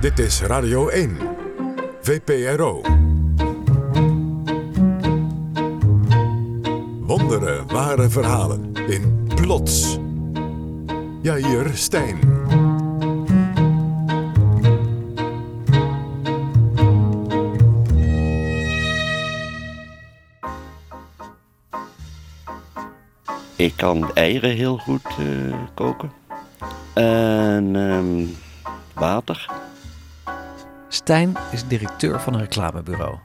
Dit is Radio 1, VPRO. Wonderen, ware verhalen in Plots. Jair Stijn. Ik kan eieren heel goed uh, koken. En ehm, water. Stijn is directeur van een reclamebureau.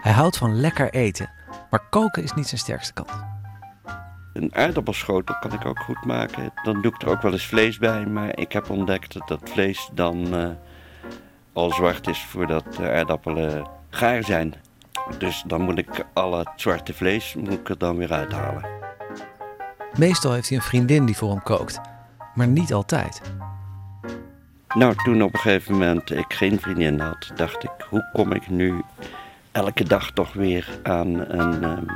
Hij houdt van lekker eten, maar koken is niet zijn sterkste kant. Een aardappelschotel kan ik ook goed maken. Dan doe ik er ook wel eens vlees bij, maar ik heb ontdekt dat dat vlees dan uh, al zwart is voordat de aardappelen gaar zijn. Dus dan moet ik al het zwarte vlees moet ik er dan weer uithalen. Meestal heeft hij een vriendin die voor hem kookt, maar niet altijd. Nou, toen op een gegeven moment ik geen vriendin had, dacht ik, hoe kom ik nu elke dag toch weer aan een, um,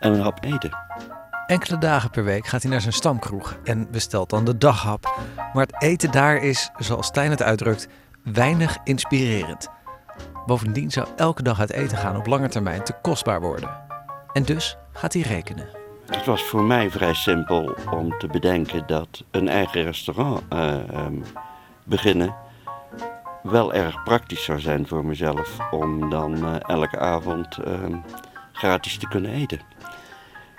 een hap eten? Enkele dagen per week gaat hij naar zijn stamkroeg en bestelt dan de daghap. Maar het eten daar is, zoals Stijn het uitdrukt, weinig inspirerend. Bovendien zou elke dag uit eten gaan op lange termijn te kostbaar worden. En dus gaat hij rekenen. Het was voor mij vrij simpel om te bedenken dat een eigen restaurant uh, um, beginnen wel erg praktisch zou zijn voor mezelf om dan uh, elke avond uh, gratis te kunnen eten.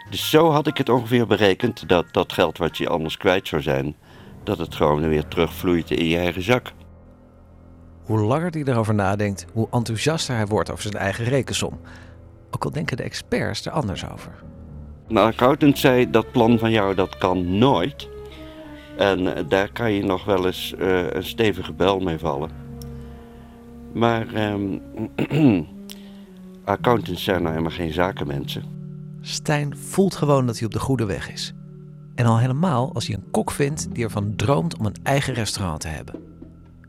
Dus zo had ik het ongeveer berekend dat dat geld wat je anders kwijt zou zijn, dat het gewoon weer terugvloeit in je eigen zak. Hoe langer hij erover nadenkt, hoe enthousiaster hij wordt over zijn eigen rekensom. Ook al denken de experts er anders over. Nou, accountant zei dat plan van jou dat kan nooit. En eh, daar kan je nog wel eens uh, een stevige bel mee vallen. Maar um, accountants zijn nou helemaal geen zakenmensen. Stijn voelt gewoon dat hij op de goede weg is. En al helemaal als hij een kok vindt die ervan droomt om een eigen restaurant te hebben.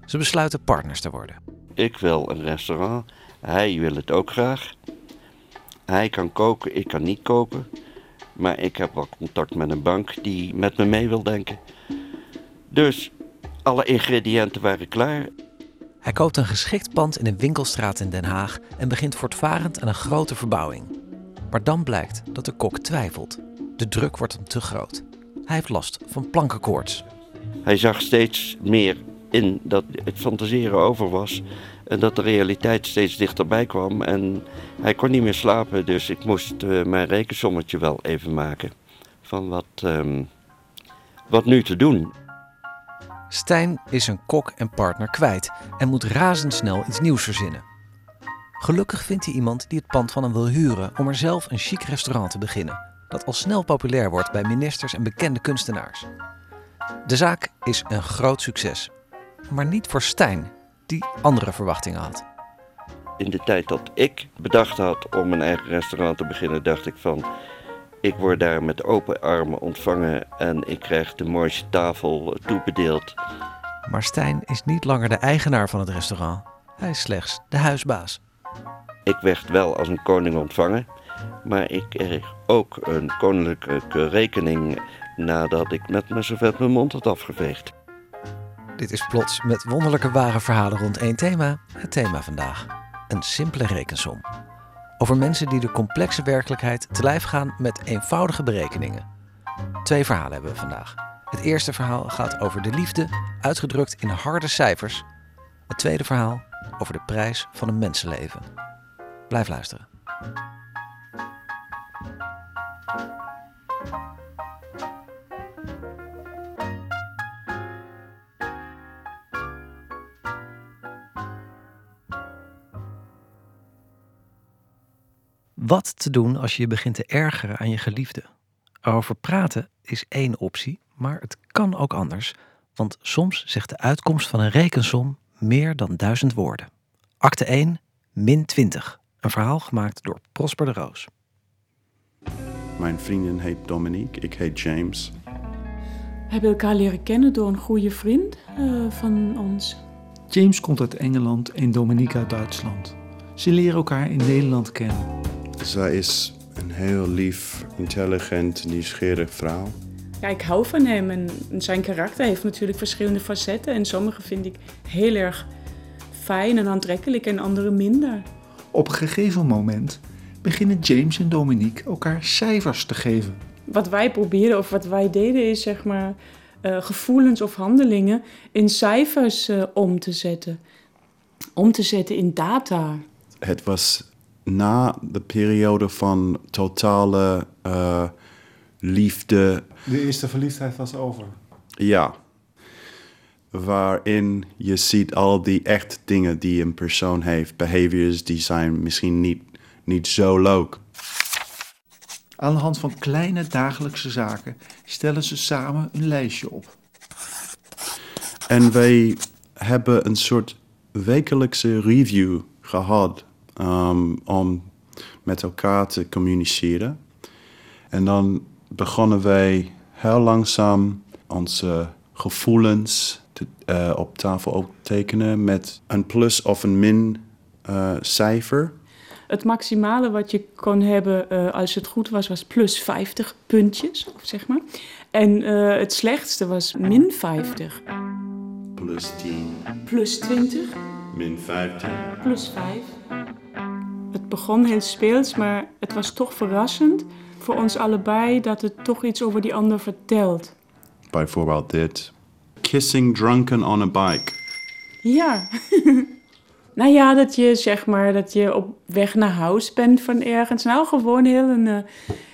Ze besluiten partners te worden. Ik wil een restaurant. Hij wil het ook graag. Hij kan koken, ik kan niet koken. Maar ik heb wel contact met een bank die met me mee wil denken. Dus alle ingrediënten waren klaar. Hij koopt een geschikt pand in een winkelstraat in Den Haag en begint voortvarend aan een grote verbouwing. Maar dan blijkt dat de kok twijfelt. De druk wordt hem te groot. Hij heeft last van plankenkoorts. Hij zag steeds meer in dat het fantaseren over was en dat de realiteit steeds dichterbij kwam. En hij kon niet meer slapen, dus ik moest uh, mijn rekensommetje wel even maken. Van wat, um, wat nu te doen. Stijn is zijn kok en partner kwijt en moet razendsnel iets nieuws verzinnen. Gelukkig vindt hij iemand die het pand van hem wil huren om er zelf een chic restaurant te beginnen, dat al snel populair wordt bij ministers en bekende kunstenaars. De zaak is een groot succes, maar niet voor Stijn, die andere verwachtingen had. In de tijd dat ik bedacht had om een eigen restaurant te beginnen, dacht ik van ik word daar met open armen ontvangen en ik krijg de mooiste tafel toebedeeld. Maar Stijn is niet langer de eigenaar van het restaurant. Hij is slechts de huisbaas. Ik werd wel als een koning ontvangen, maar ik kreeg ook een koninklijke rekening nadat ik met mijn servet mijn mond had afgeveegd. Dit is plots met wonderlijke ware verhalen rond één thema. Het thema vandaag: een simpele rekensom. Over mensen die de complexe werkelijkheid te lijf gaan met eenvoudige berekeningen. Twee verhalen hebben we vandaag. Het eerste verhaal gaat over de liefde, uitgedrukt in harde cijfers. Het tweede verhaal over de prijs van een mensenleven. Blijf luisteren. Wat te doen als je je begint te ergeren aan je geliefde? Erover praten is één optie, maar het kan ook anders. Want soms zegt de uitkomst van een rekensom meer dan duizend woorden. Acte 1, min 20. Een verhaal gemaakt door Prosper de Roos. Mijn vriendin heet Dominique, ik heet James. We hebben elkaar leren kennen door een goede vriend uh, van ons. James komt uit Engeland en Dominique uit Duitsland. Ze leren elkaar in Nederland kennen. Zij is een heel lief, intelligent, nieuwsgierig vrouw. ja, ik hou van hem. En zijn karakter heeft natuurlijk verschillende facetten. En sommige vind ik heel erg fijn en aantrekkelijk en andere minder. Op een gegeven moment beginnen James en Dominique elkaar cijfers te geven. Wat wij proberen of wat wij deden is zeg maar uh, gevoelens of handelingen in cijfers uh, om te zetten. Om te zetten in data. Het was na de periode van totale uh, liefde. De eerste verliefdheid was over. Ja. Waarin je ziet al die echt dingen die een persoon heeft. Behaviors die zijn misschien niet, niet zo leuk. Aan de hand van kleine dagelijkse zaken stellen ze samen een lijstje op. En wij hebben een soort wekelijkse review gehad um, om met elkaar te communiceren. En dan begonnen wij heel langzaam onze gevoelens te, uh, op tafel op tekenen met een plus of een min uh, cijfer. Het maximale wat je kon hebben uh, als het goed was, was plus 50 puntjes, zeg maar. En het slechtste was min 50. Plus 10. Plus 20. Min 15. Plus 5. Het begon heel speels, maar het was toch verrassend voor ons allebei dat het toch iets over die ander vertelt. Bijvoorbeeld dit. Kissing drunken on a bike. Ja. nou ja, dat je zeg maar dat je op weg naar huis bent van ergens. Nou, gewoon heel een, uh,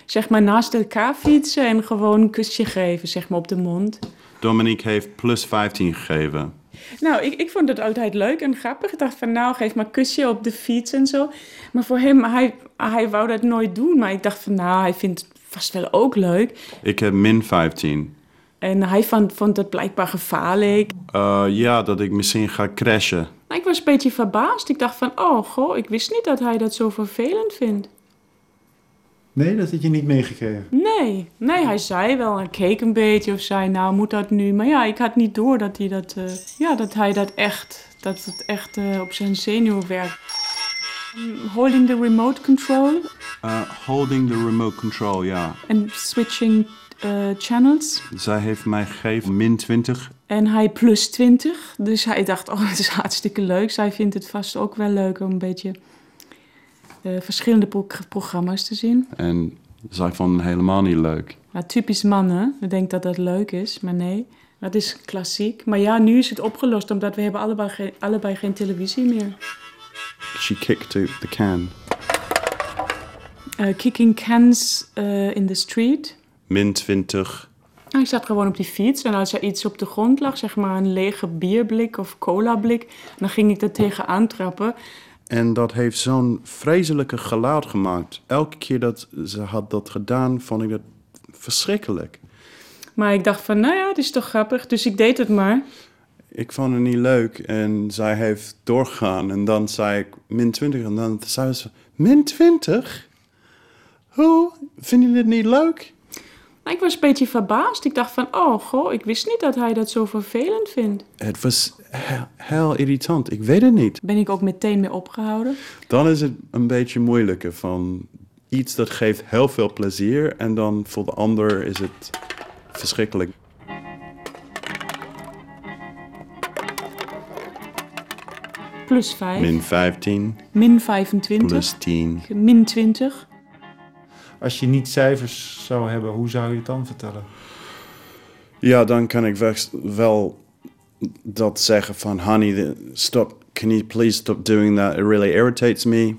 zeg maar naast elkaar fietsen en gewoon een kusje geven, zeg maar op de mond. Dominique heeft plus 15 gegeven. Nou, ik, ik vond het altijd leuk en grappig. Ik dacht van, nou, geef maar een kusje op de fiets en zo. Maar voor hem, hij, hij wou dat nooit doen. Maar ik dacht van, nou, hij vindt het vast wel ook leuk. Ik heb min 15. En hij vond, vond het blijkbaar gevaarlijk. Uh, ja, dat ik misschien ga crashen. Ik was een beetje verbaasd. Ik dacht van, oh, goh, ik wist niet dat hij dat zo vervelend vindt. Nee, dat had je niet meegekregen? Nee, nee, hij zei wel, hij keek een beetje of zei, nou moet dat nu. Maar ja, ik had niet door dat hij dat, uh, ja, dat, hij dat echt, dat het echt uh, op zijn zenuw werkt. Um, holding the remote control. Uh, holding the remote control, ja. En switching channels. Zij heeft mij gegeven min 20. En hij plus 20. Dus hij dacht, oh, het is hartstikke leuk. Zij vindt het vast ook wel leuk om een beetje uh, verschillende pro programma's te zien. En zij vond het helemaal niet leuk. Ja, typisch mannen. Ik denk dat dat leuk is, maar nee. Dat is klassiek. Maar ja, nu is het opgelost omdat we hebben allebei, geen, allebei geen televisie meer. She kicked the, the can. Uh, kicking cans uh, in the street. Min 20. Nou, ik zat gewoon op die fiets en als er iets op de grond lag, zeg maar een lege bierblik of colablik, dan ging ik er tegenaan trappen. En dat heeft zo'n vreselijke geluid gemaakt. Elke keer dat ze had dat gedaan, vond ik dat verschrikkelijk. Maar ik dacht van, nou ja, het is toch grappig, dus ik deed het maar. Ik vond het niet leuk en zij heeft doorgegaan. En dan zei ik min 20 en dan zei ze, min 20? Hoe? Vind je dit niet leuk? Ik was een beetje verbaasd. Ik dacht van, oh goh, ik wist niet dat hij dat zo vervelend vindt. Het was heel, heel irritant. Ik weet het niet. Ben ik ook meteen mee opgehouden? Dan is het een beetje moeilijker van iets dat geeft heel veel plezier en dan voor de ander is het verschrikkelijk. Plus 5. Min 15. Min 25. Plus 10. Min 20. Als je niet cijfers zou hebben, hoe zou je het dan vertellen? Ja, dan kan ik wel dat zeggen van... Honey, stop, can you please stop doing that? It really irritates me.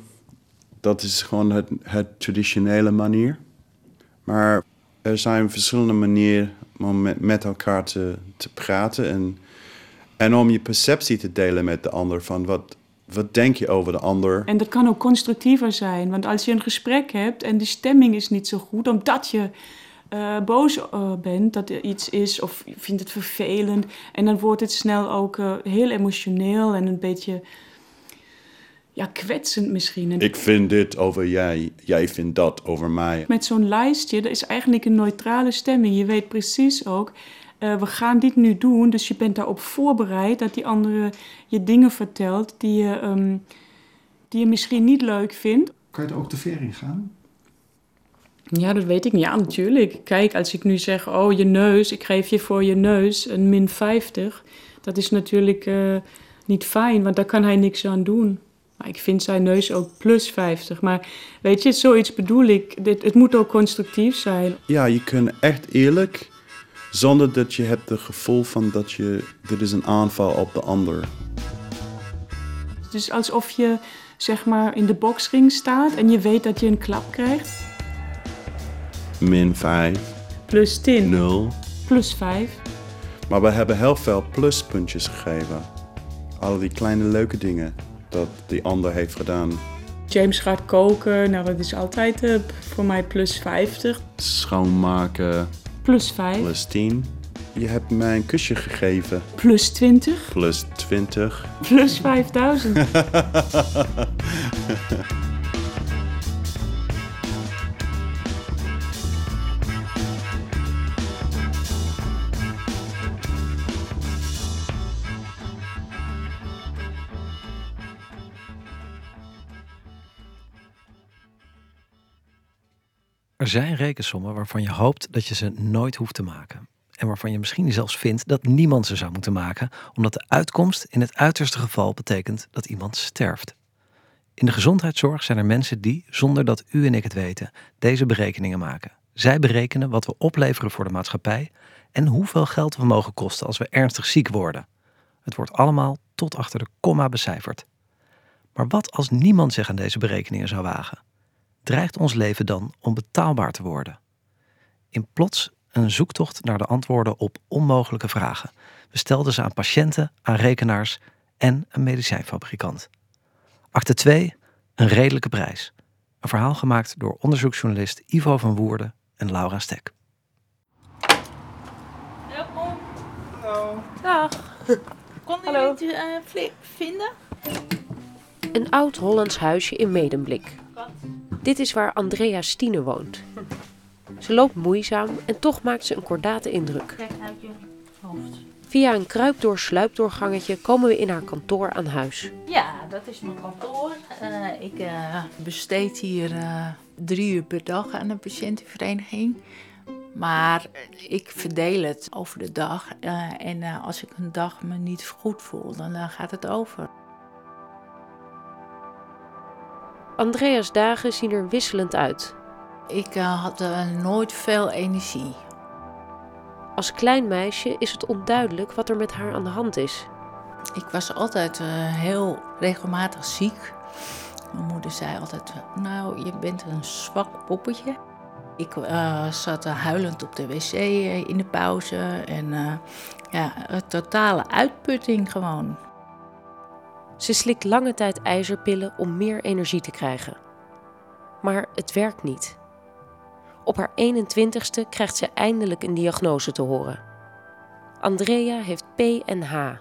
Dat is gewoon het, het traditionele manier. Maar er zijn verschillende manieren om met, met elkaar te, te praten... En, en om je perceptie te delen met de ander van wat, wat denk je over de ander? En dat kan ook constructiever zijn. Want als je een gesprek hebt en de stemming is niet zo goed, omdat je uh, boos uh, bent dat er iets is of je vindt het vervelend. En dan wordt het snel ook uh, heel emotioneel en een beetje ja, kwetsend misschien. En Ik vind dit over jij, jij vindt dat over mij. Met zo'n lijstje, dat is eigenlijk een neutrale stemming. Je weet precies ook, uh, we gaan dit nu doen, dus je bent daarop voorbereid dat die andere je dingen vertelt die je, um, die je misschien niet leuk vindt. Kan je er ook de ver in gaan? Ja, dat weet ik niet. Ja, natuurlijk. Kijk, als ik nu zeg, oh, je neus, ik geef je voor je neus een min 50. Dat is natuurlijk uh, niet fijn, want daar kan hij niks aan doen. Maar ik vind zijn neus ook plus 50. Maar weet je, zoiets bedoel ik. Dit, het moet ook constructief zijn. Ja, je kunt echt eerlijk, zonder dat je hebt het gevoel van dat je, dit is een aanval op de ander. Dus alsof je zeg maar in de boxring staat en je weet dat je een klap krijgt. Min 5. Plus 10. 0. Plus 5. Maar we hebben heel veel pluspuntjes gegeven. Al die kleine leuke dingen dat die ander heeft gedaan. James gaat koken, nou dat is altijd uh, voor mij plus 50. Schoonmaken. Plus 5. Plus 10. Je hebt mij een kusje gegeven. Plus 20. Plus 20. Plus 5000. Er zijn rekensommen waarvan je hoopt dat je ze nooit hoeft te maken. En waarvan je misschien zelfs vindt dat niemand ze zou moeten maken, omdat de uitkomst in het uiterste geval betekent dat iemand sterft. In de gezondheidszorg zijn er mensen die, zonder dat u en ik het weten, deze berekeningen maken. Zij berekenen wat we opleveren voor de maatschappij en hoeveel geld we mogen kosten als we ernstig ziek worden. Het wordt allemaal tot achter de komma becijferd. Maar wat als niemand zich aan deze berekeningen zou wagen? Dreigt ons leven dan onbetaalbaar te worden? In plots een zoektocht naar de antwoorden op onmogelijke vragen. We stelden ze aan patiënten, aan rekenaars en een medicijnfabrikant. Acte 2, een redelijke prijs. Een verhaal gemaakt door onderzoeksjournalist Ivo van Woerden en Laura Stek. Welkom. Hallo. Dag. Konden jullie het uh, vinden? Een oud Hollands huisje in Medemblik. Dit is waar Andrea Stine woont. Ze loopt moeizaam en toch maakt ze een kordate indruk. Via een kruipdoor-sluipdoorgangetje komen we in haar kantoor aan huis. Ja, dat is mijn kantoor. Uh, ik uh, besteed hier uh, drie uur per dag aan een patiëntenvereniging. Maar ik verdeel het over de dag. en als ik een dag me niet goed voel, dan gaat het over. Andreas dagen zien er wisselend uit. Ik uh, had uh, nooit veel energie. Als klein meisje is het onduidelijk wat er met haar aan de hand is. Ik was altijd uh, heel regelmatig ziek. Mijn moeder zei altijd: Nou, je bent een zwak poppetje. Ik zat huilend op de wc in de pauze en ja, een totale uitputting gewoon. Ze slikt lange tijd ijzerpillen om meer energie te krijgen. Maar het werkt niet. Op haar 21ste krijgt ze eindelijk een diagnose te horen. Andrea heeft PNH,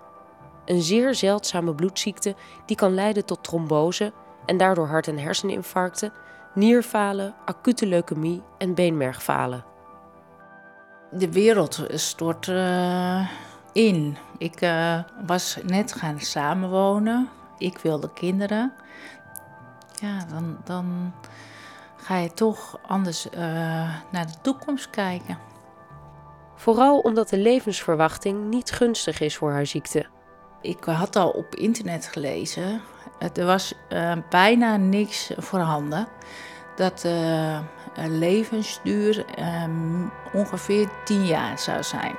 een zeer zeldzame bloedziekte die kan leiden tot trombose en daardoor hart- en herseninfarcten, nierfalen, acute leukemie en beenmergfalen. De wereld stort uh, in. Ik uh, was net gaan samenwonen. Ik wilde kinderen. Ja, dan, dan ga je toch anders uh, naar de toekomst kijken. Vooral omdat de levensverwachting niet gunstig is voor haar ziekte. Ik had al op internet gelezen. Er was uh, bijna niks voorhanden. Dat de levensduur ongeveer 10 jaar zou zijn.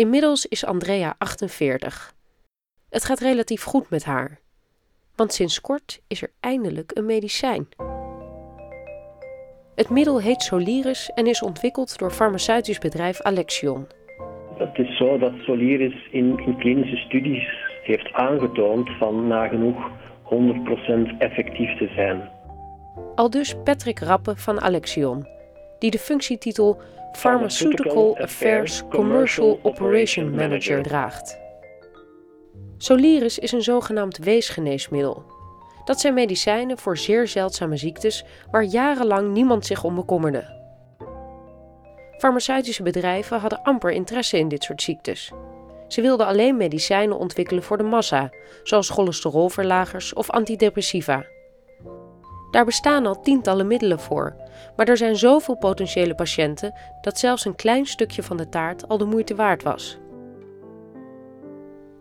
Inmiddels is Andrea 48. Het gaat relatief goed met haar. Want sinds kort is er eindelijk een medicijn. Het middel heet Soliris en is ontwikkeld door farmaceutisch bedrijf Alexion. Het is zo dat Soliris in, in klinische studies heeft aangetoond van nagenoeg 100% effectief te zijn. Al dus Patrick Rappe van Alexion, die de functietitel Pharmaceutical Affairs Commercial Operation Manager draagt. Soliris is een zogenaamd weesgeneesmiddel. Dat zijn medicijnen voor zeer zeldzame ziektes waar jarenlang niemand zich om bekommerde. Farmaceutische bedrijven hadden amper interesse in dit soort ziektes. Ze wilden alleen medicijnen ontwikkelen voor de massa, zoals cholesterolverlagers of antidepressiva. Daar bestaan al tientallen middelen voor, maar er zijn zoveel potentiële patiënten dat zelfs een klein stukje van de taart al de moeite waard was.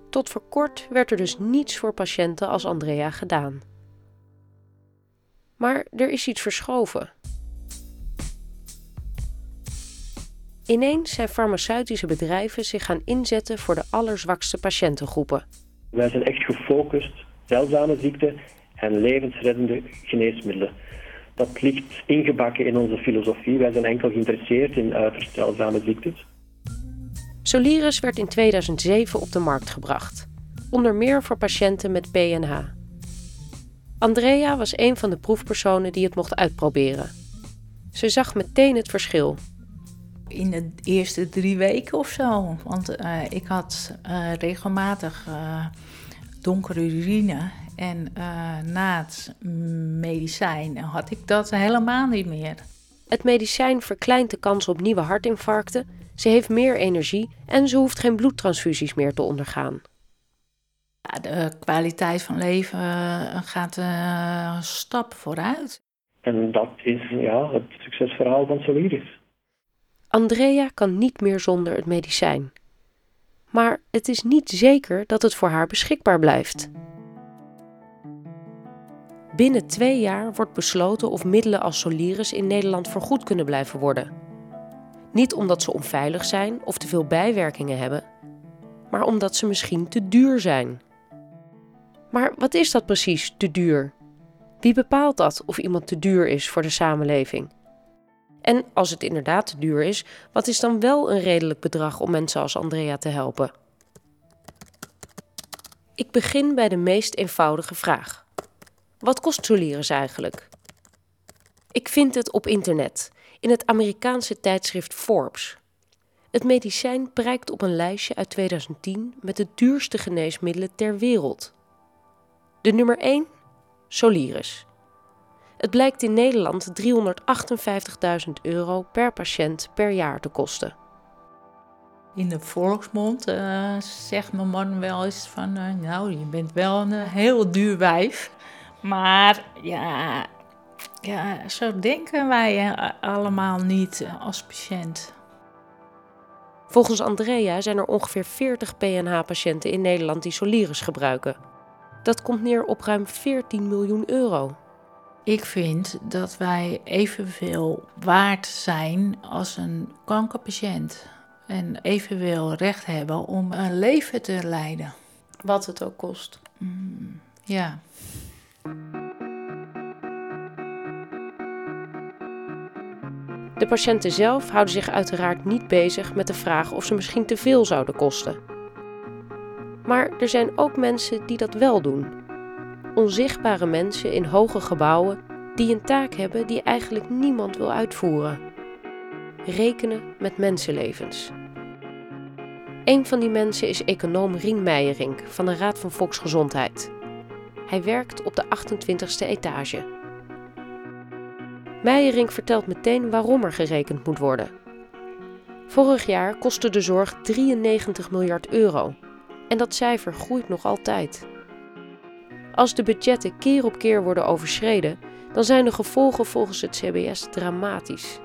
Tot voor kort werd er dus niets voor patiënten als Andrea gedaan. Maar er is iets verschoven. Ineens zijn farmaceutische bedrijven zich gaan inzetten voor de allerzwakste patiëntengroepen. Wij zijn echt gefocust, zeldzame ziekten en levensreddende geneesmiddelen. Dat ligt ingebakken in onze filosofie. Wij zijn enkel geïnteresseerd in uiterst zeldzame ziektes. Soliris werd in 2007 op de markt gebracht, onder meer voor patiënten met PNH. Andrea was een van de proefpersonen die het mocht uitproberen. Ze zag meteen het verschil. In de eerste drie weken of zo. Want uh, ik had uh, regelmatig uh, donkere urine. En na het medicijn had ik dat helemaal niet meer. Het medicijn verkleint de kans op nieuwe hartinfarcten. Ze heeft meer energie en ze hoeft geen bloedtransfusies meer te ondergaan. Ja, de kwaliteit van leven gaat een stap vooruit. En dat is ja, het succesverhaal van Soliris. Andrea kan niet meer zonder het medicijn. Maar het is niet zeker dat het voor haar beschikbaar blijft. Binnen twee jaar wordt besloten of middelen als Soliris in Nederland vergoed kunnen blijven worden. Niet omdat ze onveilig zijn of te veel bijwerkingen hebben, maar omdat ze misschien te duur zijn. Maar wat is dat precies, te duur? Wie bepaalt dat of iemand te duur is voor de samenleving? En als het inderdaad te duur is, wat is dan wel een redelijk bedrag om mensen als Andrea te helpen? Ik begin bij de meest eenvoudige vraag. Wat kost Soliris eigenlijk? Ik vind het op internet, in het Amerikaanse tijdschrift Forbes. Het medicijn prijkt op een lijstje uit 2010 met de duurste geneesmiddelen ter wereld. De nummer 1? Soliris. Het blijkt in Nederland 358.000 euro per patiënt per jaar te kosten. In de volksmond uh, zegt mijn man wel eens van, uh, nou, je bent wel een uh, heel duur wijf. Maar ja, ja, zo denken wij allemaal niet als patiënt. Volgens Andrea zijn er ongeveer 40 PNH-patiënten in Nederland die Soliris gebruiken. Dat komt neer op ruim 14 miljoen euro. Ik vind dat wij evenveel waard zijn als een kankerpatiënt. En evenveel recht hebben om een leven te leiden. Wat het ook kost. Mm, ja. De patiënten zelf houden zich uiteraard niet bezig met de vraag of ze misschien te veel zouden kosten. Maar er zijn ook mensen die dat wel doen. Onzichtbare mensen in hoge gebouwen die een taak hebben die eigenlijk niemand wil uitvoeren. Rekenen met mensenlevens. Een van die mensen is econoom Rien Meijerink van de Raad van Volksgezondheid. Hij werkt op de 28e etage. Meijerink vertelt meteen waarom er gerekend moet worden. Vorig jaar kostte de zorg 93 miljard euro en dat cijfer groeit nog altijd. Als de budgetten keer op keer worden overschreden, dan zijn de gevolgen volgens het CBS dramatisch.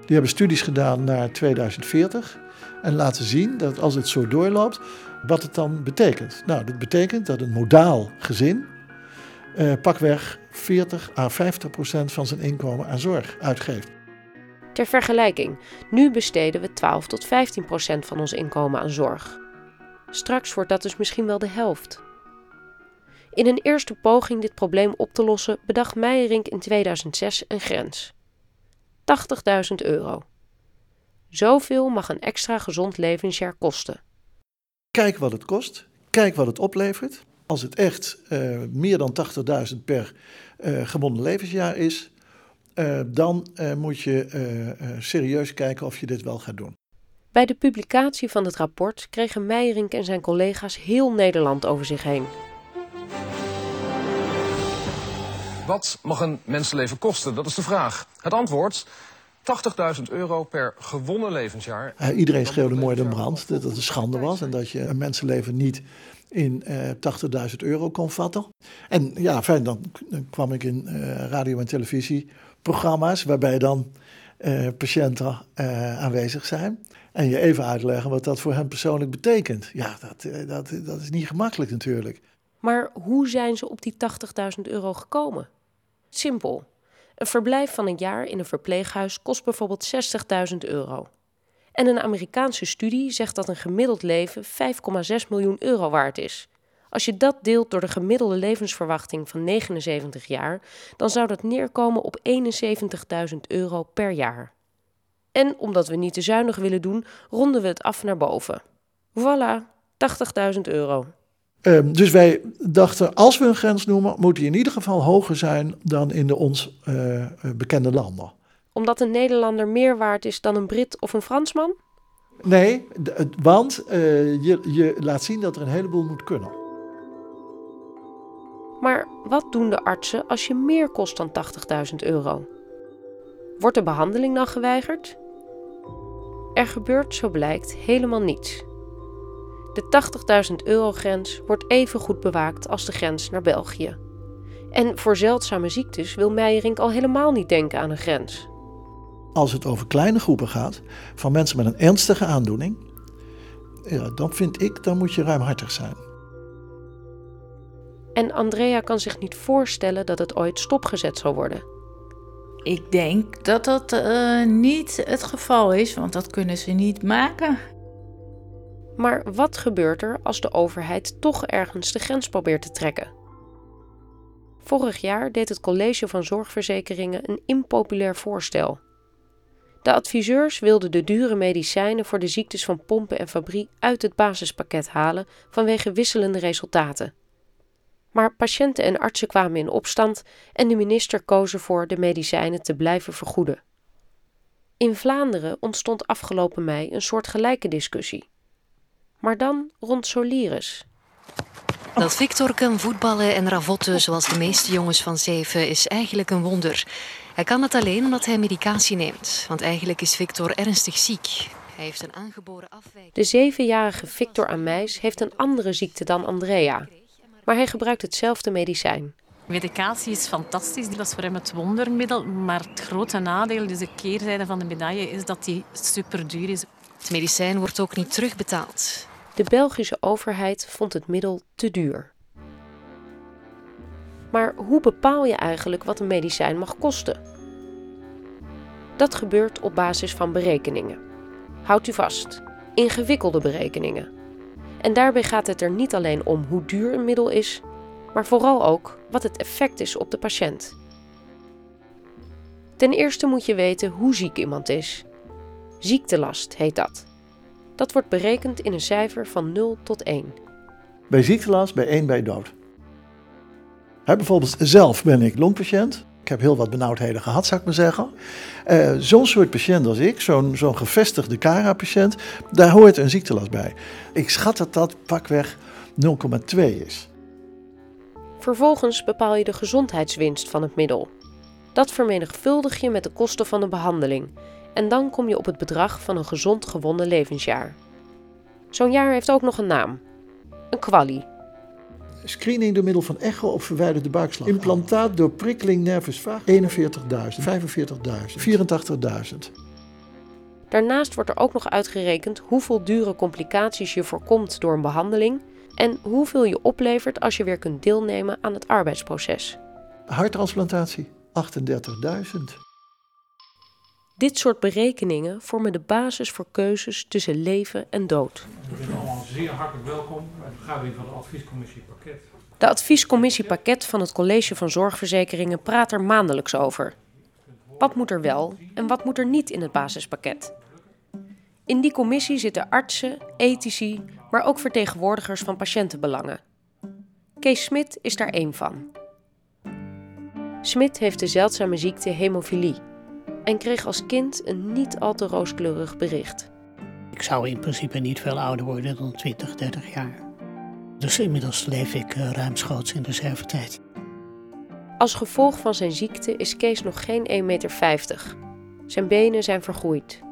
Die hebben studies gedaan naar 2040 en laten zien dat als het zo doorloopt, wat het dan betekent. Nou, dat betekent dat een modaal gezin eh, pakweg 40 à 50 procent van zijn inkomen aan zorg uitgeeft. Ter vergelijking, nu besteden we 12 tot 15 procent van ons inkomen aan zorg. Straks wordt dat dus misschien wel de helft. In een eerste poging dit probleem op te lossen bedacht Meijerink in 2006 een grens. 80.000 euro. Zoveel mag een extra gezond levensjaar kosten. Kijk wat het kost, kijk wat het oplevert. Als het echt uh, meer dan 80.000 per uh, gebonden levensjaar is, uh, dan moet je serieus kijken of je dit wel gaat doen. Bij de publicatie van het rapport kregen Meijerink en zijn collega's heel Nederland over zich heen. Wat mag een mensenleven kosten? Dat is de vraag. Het antwoord? 80.000 euro per gewonnen levensjaar. Uh, iedereen schreeuwde mooi de brand dat het een schande was en dat je een mensenleven niet in uh, 80.000 euro kon vatten. En ja, fijn, dan, dan kwam ik in uh, radio- en televisieprogramma's waarbij dan patiënten aanwezig zijn. En je even uitleggen wat dat voor hen persoonlijk betekent. Ja, dat, dat, dat is niet gemakkelijk natuurlijk. Maar hoe zijn ze op die 80.000 euro gekomen? Simpel. Een verblijf van een jaar in een verpleeghuis kost bijvoorbeeld 60.000 euro. En een Amerikaanse studie zegt dat een gemiddeld leven 5,6 miljoen euro waard is. Als je dat deelt door de gemiddelde levensverwachting van 79 jaar, dan zou dat neerkomen op 71.000 euro per jaar. En omdat we niet te zuinig willen doen, ronden we het af naar boven. Voilà, 80.000 euro. Um, dus wij dachten, als we een grens noemen, moet die in ieder geval hoger zijn dan in de ons uh, bekende landen. Omdat een Nederlander meer waard is dan een Brit of een Fransman? Nee, want uh, je, je laat zien dat er een heleboel moet kunnen. Maar wat doen de artsen als je meer kost dan 80.000 euro? Wordt de behandeling dan geweigerd? Er gebeurt, zo blijkt, helemaal niets. De 80.000 euro grens wordt even goed bewaakt als de grens naar België. En voor zeldzame ziektes wil Meijerink al helemaal niet denken aan een grens. Als het over kleine groepen gaat, van mensen met een ernstige aandoening, ja, dan vind ik, dan moet je ruimhartig zijn. En Andrea kan zich niet voorstellen dat het ooit stopgezet zal worden. Ik denk dat dat uh, niet het geval is, want dat kunnen ze niet maken. Maar wat gebeurt er als de overheid toch ergens de grens probeert te trekken? Vorig jaar deed het College van Zorgverzekeringen een impopulair voorstel. De adviseurs wilden de dure medicijnen voor de ziektes van pompen en fabrie uit het basispakket halen vanwege wisselende resultaten. Maar patiënten en artsen kwamen in opstand en de minister koos ervoor de medicijnen te blijven vergoeden. In Vlaanderen ontstond afgelopen mei een soort gelijke discussie maar dan rond Solires. Dat Victor kan voetballen en ravotten zoals de meeste jongens van zeven is eigenlijk een wonder. Hij kan het alleen omdat hij medicatie neemt, want eigenlijk is Victor ernstig ziek. Hij heeft een aangeboren afwijking. De zevenjarige Victor Ameis heeft een andere ziekte dan Andrea, maar hij gebruikt hetzelfde medicijn. Medicatie is fantastisch, dat is voor hem het wondermiddel. Maar het grote nadeel, dus de keerzijde van de medaille, is dat die super duur is. Het medicijn wordt ook niet terugbetaald. De Belgische overheid vond het middel te duur. Maar hoe bepaal je eigenlijk wat een medicijn mag kosten? Dat gebeurt op basis van berekeningen. Houdt u vast, ingewikkelde berekeningen. En daarbij gaat het er niet alleen om hoe duur een middel is, maar vooral ook wat het effect is op de patiënt. Ten eerste moet je weten hoe ziek iemand is. Ziektelast heet dat. Dat wordt berekend in een cijfer van 0 tot 1. Bij ziektelast, bij 1 bij dood. He, bijvoorbeeld zelf ben ik longpatiënt. Ik heb heel wat benauwdheden gehad, zou ik maar zeggen. Uh, zo'n soort patiënt als ik, zo'n zo'n gevestigde CARA-patiënt, daar hoort een ziektelast bij. Ik schat dat dat pakweg 0,2 is. Vervolgens bepaal je de gezondheidswinst van het middel. Dat vermenigvuldig je met de kosten van de behandeling en dan kom je op het bedrag van een gezond gewonnen levensjaar. Zo'n jaar heeft ook nog een naam: een kwalie. Screening door middel van echo op verwijderde buikslag. Implantaat door prikkeling nervus vaag 41.000, 45.000, 84.000. Daarnaast wordt er ook nog uitgerekend hoeveel dure complicaties je voorkomt door een behandeling en hoeveel je oplevert als je weer kunt deelnemen aan het arbeidsproces. Harttransplantatie 38.000. Dit soort berekeningen vormen de basis voor keuzes tussen leven en dood. U bent allemaal zeer hartelijk welkom bij de vergadering van de adviescommissie Pakket. De adviescommissie Pakket van het College van Zorgverzekeringen praat er maandelijks over. Wat moet er wel en wat moet er niet in het basispakket? In die commissie zitten artsen, ethici, maar ook vertegenwoordigers van patiëntenbelangen. Kees Smit is daar één van. Smit heeft de zeldzame ziekte hemofilie en kreeg als kind een niet al te rooskleurig bericht. Ik zou in principe niet veel ouder worden dan 20, 30 jaar. Dus inmiddels leef ik uh, ruimschoots in de reservetijd. Als gevolg van zijn ziekte is Kees nog geen 1,50 meter. Zijn benen zijn vergroeid.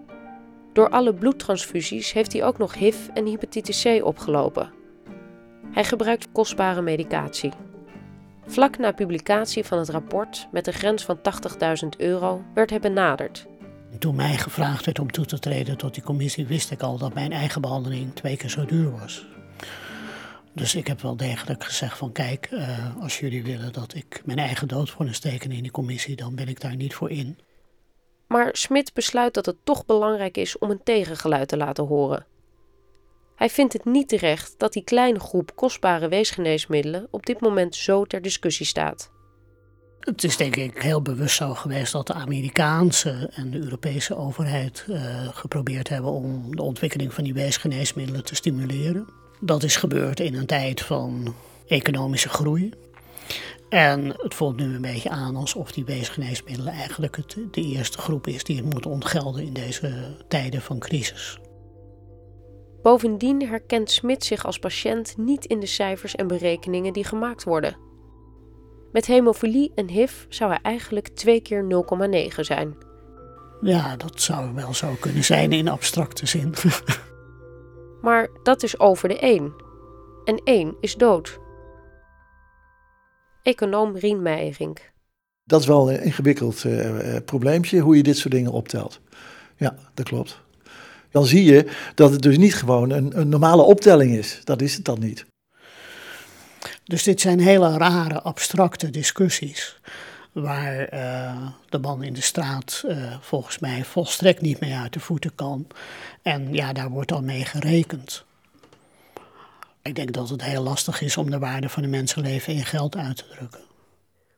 Door alle bloedtransfusies heeft hij ook nog HIV en hepatitis C opgelopen. Hij gebruikt kostbare medicatie. Vlak na publicatie van het rapport met een grens van 80.000 euro werd hij benaderd. Toen mij gevraagd werd om toe te treden tot die commissie, wist ik al dat mijn eigen behandeling twee keer zo duur was. Dus ik heb wel degelijk gezegd van kijk, uh, als jullie willen dat ik mijn eigen doodvonnis teken in die commissie, dan ben ik daar niet voor in. Maar Smit besluit dat het toch belangrijk is om een tegengeluid te laten horen. Hij vindt het niet terecht dat die kleine groep kostbare weesgeneesmiddelen op dit moment zo ter discussie staat. Het is denk ik heel bewust zo geweest dat de Amerikaanse en de Europese overheid uh, geprobeerd hebben om de ontwikkeling van die weesgeneesmiddelen te stimuleren. Dat is gebeurd in een tijd van economische groei. En het voelt nu een beetje aan alsof die weesgeneesmiddelen eigenlijk het, de eerste groep is die het moet ontgelden in deze tijden van crisis. Bovendien herkent Smit zich als patiënt niet in de cijfers en berekeningen die gemaakt worden. Met hemofilie en HIV zou hij eigenlijk twee keer 0,9 zijn. Ja, dat zou wel zo kunnen zijn in abstracte zin. maar dat is over de 1. En 1 is dood. Econoom Rien Meijerink. Dat is wel een ingewikkeld uh, probleempje, hoe je dit soort dingen optelt. Ja, dat klopt. Dan zie je dat het dus niet gewoon een, een normale optelling is. Dat is het dan niet. Dus dit zijn hele rare, abstracte discussies. Waar uh, de man in de straat uh, volgens mij volstrekt niet mee uit de voeten kan. En ja, daar wordt dan mee gerekend. Ik denk dat het heel lastig is om de waarde van een mensenleven in geld uit te drukken.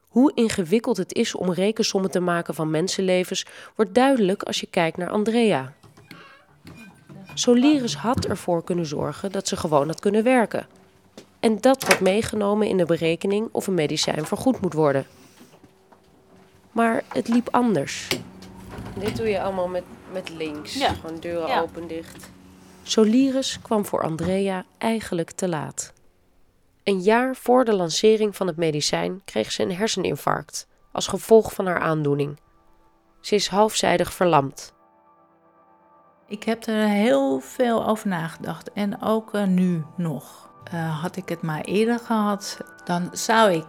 Hoe ingewikkeld het is om rekensommen te maken van mensenlevens, wordt duidelijk als je kijkt naar Andrea. Solirus had ervoor kunnen zorgen dat ze gewoon had kunnen werken. En dat wordt meegenomen in de berekening of een medicijn vergoed moet worden. Maar het liep anders. Dit doe je allemaal met, met links. Ja. Gewoon deuren ja. open, dicht. Solirus kwam voor Andrea eigenlijk te laat. Een jaar voor de lancering van het medicijn kreeg ze een herseninfarct als gevolg van haar aandoening. Ze is halfzijdig verlamd. Ik heb er heel veel over nagedacht en ook uh, nu nog. Uh, had ik het maar eerder gehad, dan zou ik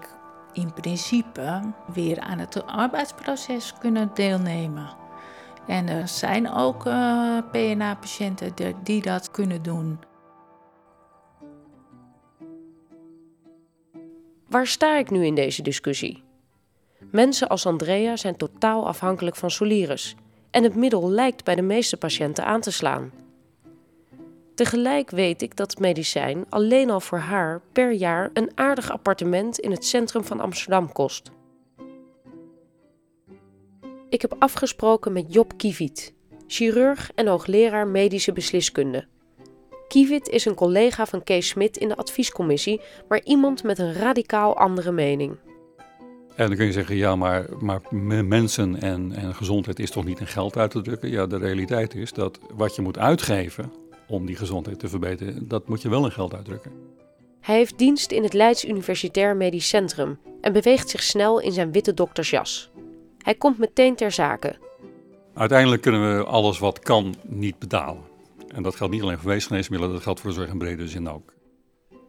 in principe weer aan het arbeidsproces kunnen deelnemen. En er zijn ook uh, PNA-patiënten die dat kunnen doen. Waar sta ik nu in deze discussie? Mensen als Andrea zijn totaal afhankelijk van Solirus en het middel lijkt bij de meeste patiënten aan te slaan. Tegelijk weet ik dat het medicijn alleen al voor haar per jaar een aardig appartement in het centrum van Amsterdam kost. Ik heb afgesproken met Job Kievit, chirurg en hoogleraar medische besliskunde. Kievit is een collega van Kees Smit in de adviescommissie, maar iemand met een radicaal andere mening. En dan kun je zeggen, ja, maar, maar mensen en, en gezondheid is toch niet in geld uit te drukken? Ja, de realiteit is dat wat je moet uitgeven om die gezondheid te verbeteren, dat moet je wel in geld uitdrukken. Hij heeft dienst in het Leids Universitair Medisch Centrum en beweegt zich snel in zijn witte doktersjas. Hij komt meteen ter zake. Uiteindelijk kunnen we alles wat kan niet betalen. En dat geldt niet alleen voor weesgeneesmiddelen, dat geldt voor de zorg in brede zin ook.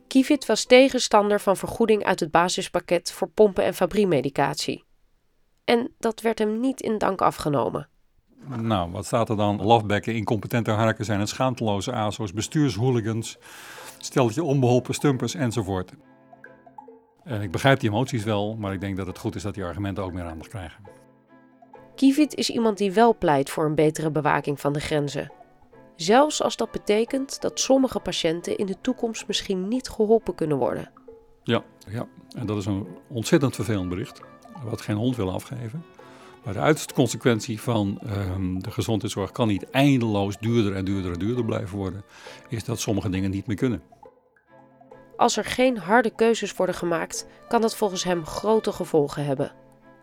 Kivit was tegenstander van vergoeding uit het basispakket voor pompen- en fabriemedicatie. En dat werd hem niet in dank afgenomen. Nou, wat staat er dan? Lafbekken, incompetente harken zijn het schaamteloze ASO's, bestuurshooligans, steltje onbeholpen stumpers enzovoort. En ik begrijp die emoties wel, maar ik denk dat het goed is dat die argumenten ook meer aandacht krijgen. Kivit is iemand die wel pleit voor een betere bewaking van de grenzen. Zelfs als dat betekent dat sommige patiënten in de toekomst misschien niet geholpen kunnen worden. Ja, ja. en dat is een ontzettend vervelend bericht, wat geen hond wil afgeven. Maar de uiterste consequentie van um, de gezondheidszorg kan niet eindeloos duurder en duurder en duurder blijven worden, is dat sommige dingen niet meer kunnen. Als er geen harde keuzes worden gemaakt, kan dat volgens hem grote gevolgen hebben.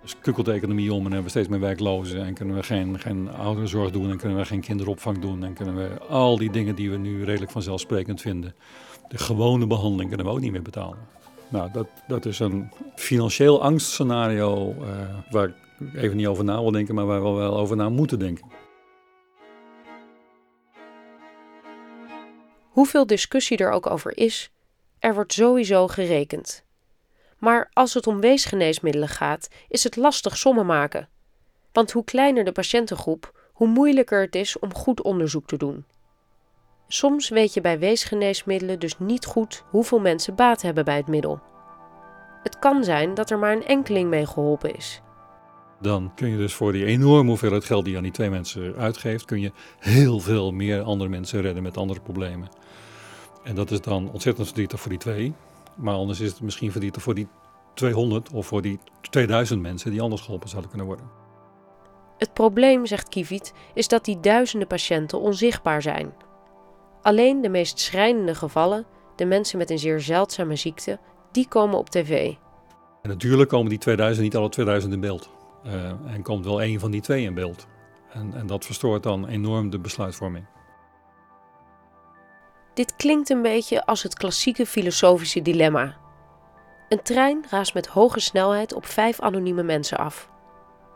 Dus kukkelt de economie om en hebben we steeds meer werklozen en kunnen we geen, geen ouderenzorg doen en kunnen we geen kinderopvang doen en kunnen we al die dingen die we nu redelijk vanzelfsprekend vinden, de gewone behandeling kunnen we ook niet meer betalen. Nou, dat, dat is een financieel angstscenario uh, waar even niet over na wil denken, maar waar we wel over na moeten denken. Hoeveel discussie er ook over is, er wordt sowieso gerekend. Maar als het om weesgeneesmiddelen gaat, is het lastig sommen maken. Want hoe kleiner de patiëntengroep, hoe moeilijker het is om goed onderzoek te doen. Soms weet je bij weesgeneesmiddelen dus niet goed hoeveel mensen baat hebben bij het middel. Het kan zijn dat er maar een enkeling mee geholpen is. Dan kun je dus voor die enorme hoeveelheid geld die je aan die twee mensen uitgeeft, kun je heel veel meer andere mensen redden met andere problemen. En dat is dan ontzettend verdrietig voor die twee. Maar anders is het misschien verdrietig voor die 200 of voor die 2000 mensen die anders geholpen zouden kunnen worden. Het probleem, zegt Kivit, is dat die duizenden patiënten onzichtbaar zijn. Alleen de meest schrijnende gevallen, de mensen met een zeer zeldzame ziekte, die komen op tv. En natuurlijk komen die 2000 niet alle 2000 in beeld. Uh, en komt wel één van die twee in beeld. En, en dat verstoort dan enorm de besluitvorming. Dit klinkt een beetje als het klassieke filosofische dilemma. Een trein raast met hoge snelheid op vijf anonieme mensen af.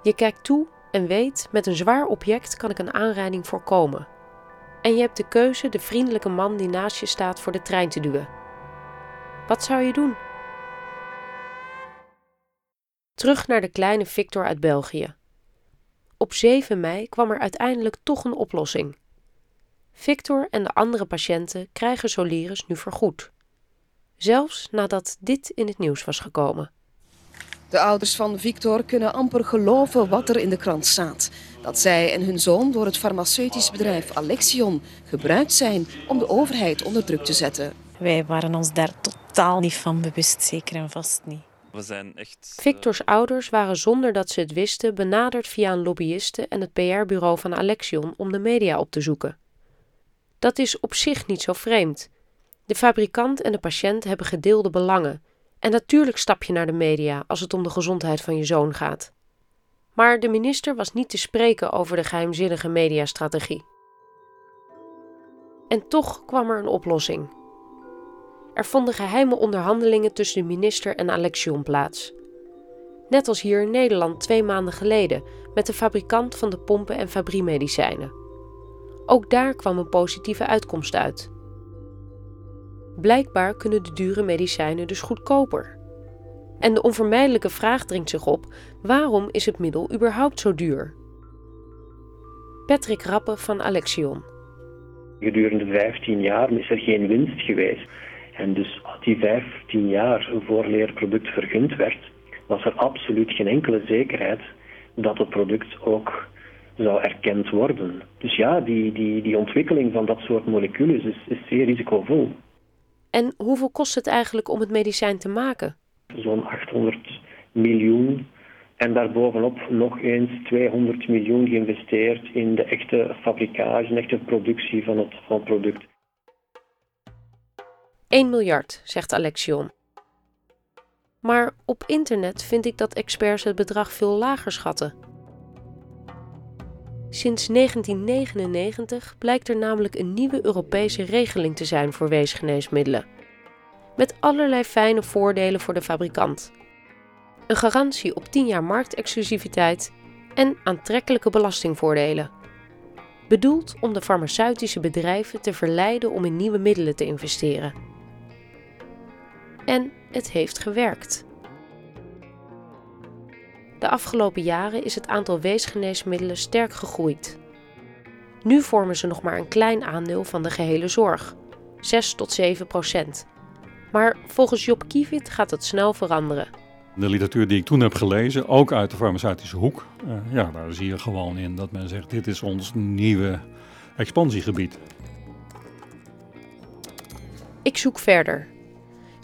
Je kijkt toe en weet, met een zwaar object kan ik een aanrijding voorkomen. En je hebt de keuze de vriendelijke man die naast je staat voor de trein te duwen. Wat zou je doen? Terug naar de kleine Victor uit België. Op 7 mei kwam er uiteindelijk toch een oplossing. Victor en de andere patiënten krijgen Soliris nu vergoed. Zelfs nadat dit in het nieuws was gekomen. De ouders van Victor kunnen amper geloven wat er in de krant staat. Dat zij en hun zoon door het farmaceutisch bedrijf Alexion gebruikt zijn om de overheid onder druk te zetten. Wij waren ons daar totaal niet van bewust, zeker en vast niet. We zijn echt... Victors ouders waren zonder dat ze het wisten benaderd via een lobbyiste en het PR-bureau van Alexion om de media op te zoeken. Dat is op zich niet zo vreemd. De fabrikant en de patiënt hebben gedeelde belangen. En natuurlijk stap je naar de media als het om de gezondheid van je zoon gaat. Maar de minister was niet te spreken over de geheimzinnige mediastrategie. En toch kwam er een oplossing. Er vonden geheime onderhandelingen tussen de minister en Alexion plaats. Net als hier in Nederland twee maanden geleden met de fabrikant van de pompen en fabriemedicijnen. Ook daar kwam een positieve uitkomst uit. Blijkbaar kunnen de dure medicijnen dus goedkoper. En de onvermijdelijke vraag dringt zich op: waarom is het middel überhaupt zo duur? Patrick Rappe van Alexion. Gedurende 15 jaar is er geen winst geweest. En dus die 15 jaar vooraleer het product vergund werd, was er absoluut geen enkele zekerheid dat het product ook zou erkend worden. Dus ja, die, die, die ontwikkeling van dat soort moleculen is, is zeer risicovol. En hoeveel kost het eigenlijk om het medicijn te maken? Zo'n 800 miljoen. En daarbovenop nog eens 200 miljoen geïnvesteerd in de echte fabrikage, de echte productie van het, van het product. 1 miljard, zegt Alexion. Maar op internet vind ik dat experts het bedrag veel lager schatten. Sinds 1999 blijkt er namelijk een nieuwe Europese regeling te zijn voor weesgeneesmiddelen. Met allerlei fijne voordelen voor de fabrikant. Een garantie op 10 jaar marktexclusiviteit en aantrekkelijke belastingvoordelen. Bedoeld om de farmaceutische bedrijven te verleiden om in nieuwe middelen te investeren. En het heeft gewerkt. De afgelopen jaren is het aantal weesgeneesmiddelen sterk gegroeid. Nu vormen ze nog maar een klein aandeel van de gehele zorg, 6 tot 7 procent. Maar volgens Job Kievit gaat het snel veranderen. De literatuur die ik toen heb gelezen, ook uit de farmaceutische hoek, uh, ja, daar zie je gewoon in dat men zegt: dit is ons nieuwe expansiegebied. Ik zoek verder.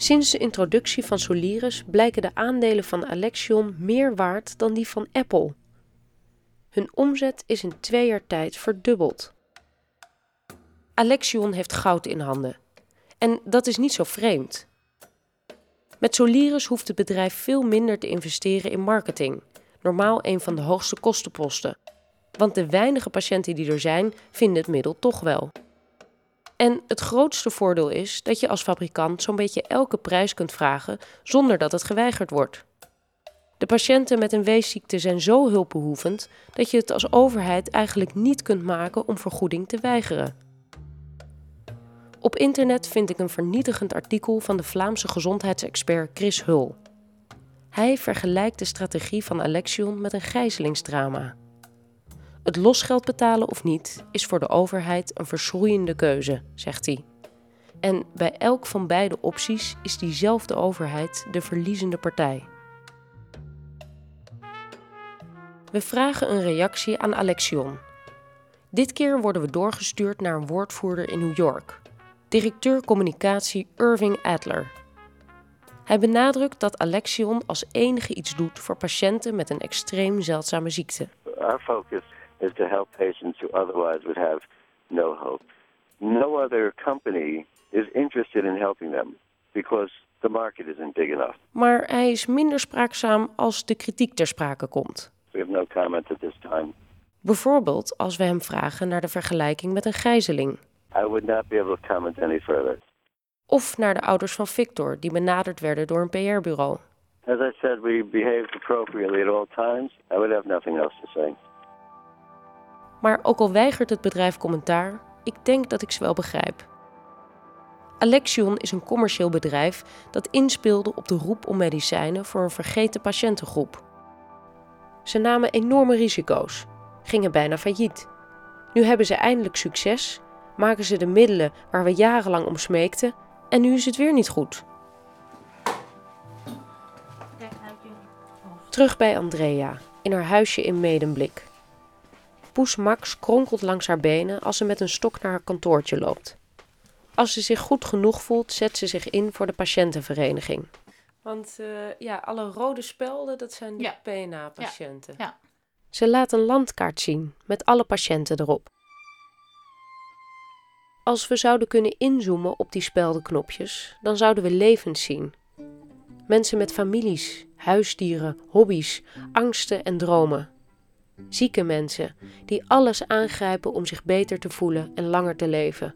Sinds de introductie van Soliris blijken de aandelen van Alexion meer waard dan die van Apple. Hun omzet is in twee jaar tijd verdubbeld. Alexion heeft goud in handen. En dat is niet zo vreemd. Met Soliris hoeft het bedrijf veel minder te investeren in marketing, normaal een van de hoogste kostenposten. Want de weinige patiënten die er zijn, vinden het middel toch wel. En het grootste voordeel is dat je als fabrikant zo'n beetje elke prijs kunt vragen zonder dat het geweigerd wordt. De patiënten met een weesziekte zijn zo hulpbehoevend dat je het als overheid eigenlijk niet kunt maken om vergoeding te weigeren. Op internet vind ik een vernietigend artikel van de Vlaamse gezondheidsexpert Chris Hul. Hij vergelijkt de strategie van Alexion met een gijzelingsdrama. Het losgeld betalen of niet is voor de overheid een verschroeiende keuze, zegt hij. En bij elk van beide opties is diezelfde overheid de verliezende partij. We vragen een reactie aan Alexion. Dit keer worden we doorgestuurd naar een woordvoerder in New York, directeur communicatie Irving Adler. Hij benadrukt dat Alexion als enige iets doet voor patiënten met een extreem zeldzame ziekte. Is to help patients who otherwise would have no hope. No other company is interested in helping them because the market isn't big enough. Maar hij is minder spraakzaam als de kritiek ter sprake komt. We have no comment at this time. Bijvoorbeeld als we hem vragen naar de vergelijking met een gijzeling. I would not be able to comment any further. Of naar de ouders van Victor, die benaderd werden door een PR-bureau. As I said, we behaved appropriately at all times. I would have nothing else to say. Maar ook al weigert het bedrijf commentaar, ik denk dat ik ze wel begrijp. Alexion is een commercieel bedrijf dat inspeelde op de roep om medicijnen voor een vergeten patiëntengroep. Ze namen enorme risico's, gingen bijna failliet. Nu hebben ze eindelijk succes, maken ze de middelen waar we jarenlang om smeekten en nu is het weer niet goed. Terug bij Andrea, in haar huisje in Medemblik. Poes Max kronkelt langs haar benen als ze met een stok naar haar kantoortje loopt. Als ze zich goed genoeg voelt, zet ze zich in voor de patiëntenvereniging. Want uh, ja, alle rode spelden, dat zijn de Ja. PNA-patiënten. Ja. Ze laat een landkaart zien met alle patiënten erop. Als we zouden kunnen inzoomen op die speldenknopjes, dan zouden we levens zien. Mensen met families, huisdieren, hobby's, angsten en dromen. Zieke mensen die alles aangrijpen om zich beter te voelen en langer te leven.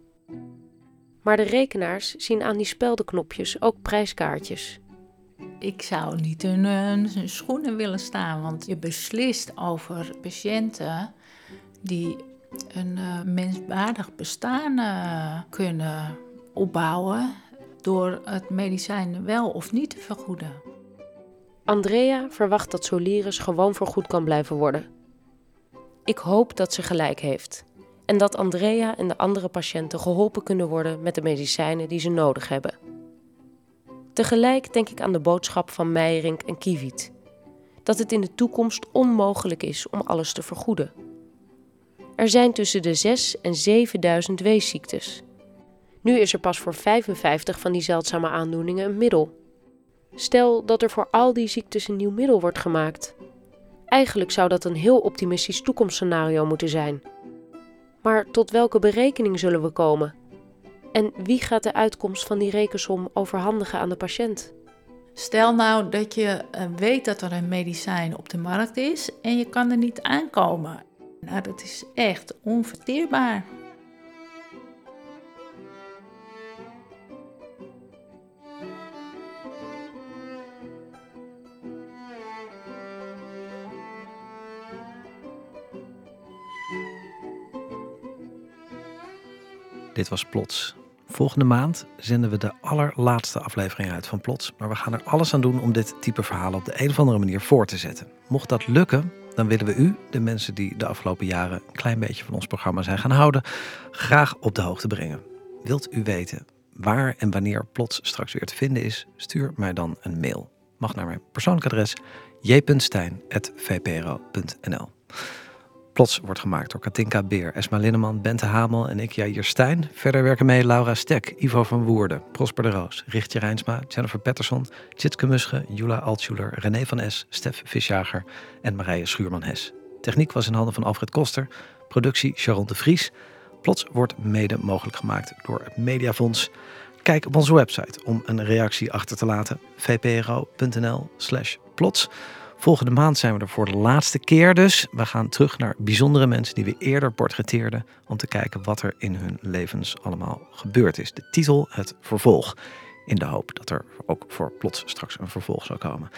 Maar de rekenaars zien aan die speldenknopjes ook prijskaartjes. Ik zou niet in hun schoenen willen staan, want je beslist over patiënten die een eh, menswaardig bestaan eh, kunnen opbouwen door het medicijn wel of niet te vergoeden. Andrea verwacht dat Soliris gewoon vergoed kan blijven worden. Ik hoop dat ze gelijk heeft. En dat Andrea en de andere patiënten geholpen kunnen worden met de medicijnen die ze nodig hebben. Tegelijk denk ik aan de boodschap van Meijerink en Kiviet. Dat het in de toekomst onmogelijk is om alles te vergoeden. Er zijn tussen de 6 en 7000 weesziektes. Nu is er pas voor 55 van die zeldzame aandoeningen een middel. Stel dat er voor al die ziektes een nieuw middel wordt gemaakt. Eigenlijk zou dat een heel optimistisch toekomstscenario moeten zijn. Maar tot welke berekening zullen we komen? En wie gaat de uitkomst van die rekensom overhandigen aan de patiënt? Stel nou dat je eh, weet dat er een medicijn op de markt is en je kan er niet aankomen. Nou, dat is echt onverteerbaar. Dit was Plots. Volgende maand zenden we de allerlaatste aflevering uit van Plots. Maar we gaan er alles aan doen om dit type verhalen op de een of andere manier voor te zetten. Mocht dat lukken, dan willen we u, de mensen die de afgelopen jaren een klein beetje van ons programma zijn gaan houden, graag op de hoogte brengen. Wilt u weten waar en wanneer Plots straks weer te vinden is? Stuur mij dan een mail. Mag naar mijn persoonlijk adres j.stijn.vpro.nl. Plots wordt gemaakt door Katinka Beer, Esma Linneman, Bente Hamel en ik, Jair Stijn. Verder werken mee Laura Stek, Ivo van Woerden, Prosper de Roos, Richtje Rijnsma, Jennifer Patterson, Tjitske Musche, Jula Altschuler, René van Es, Stef Visjager en Marije Schuurman-Hes. Techniek was in handen van Alfred Koster, productie Sharon de Vries. Plots wordt mede mogelijk gemaakt door het Mediafonds. Kijk op onze website om een reactie achter te laten. vpro.nl plots. Volgende maand zijn we er voor de laatste keer dus. We gaan terug naar bijzondere mensen die we eerder portretteerden... om te kijken wat er in hun levens allemaal gebeurd is. De titel, het vervolg. In de hoop dat er ook voor plots straks een vervolg zou komen.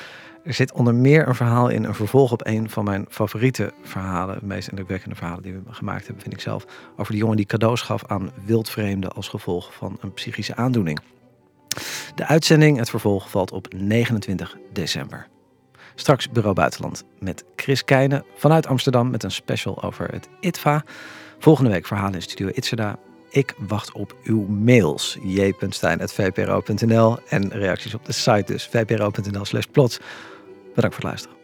Er zit onder meer een verhaal in, een vervolg op een van mijn favoriete verhalen. De meest indrukwekkende verhalen die we gemaakt hebben, vind ik zelf. Over de jongen die cadeaus gaf aan wildvreemden als gevolg van een psychische aandoening. De uitzending, het vervolg, valt op 29 december. Straks Bureau Buitenland met Chris Keijnen vanuit Amsterdam met een special over het ITVA. Volgende week verhalen in Studio Itzerda. Ik wacht op uw mails. j.stein.vpro.nl en reacties op de site dus vpro.nl slash plots. Bedankt voor het luisteren.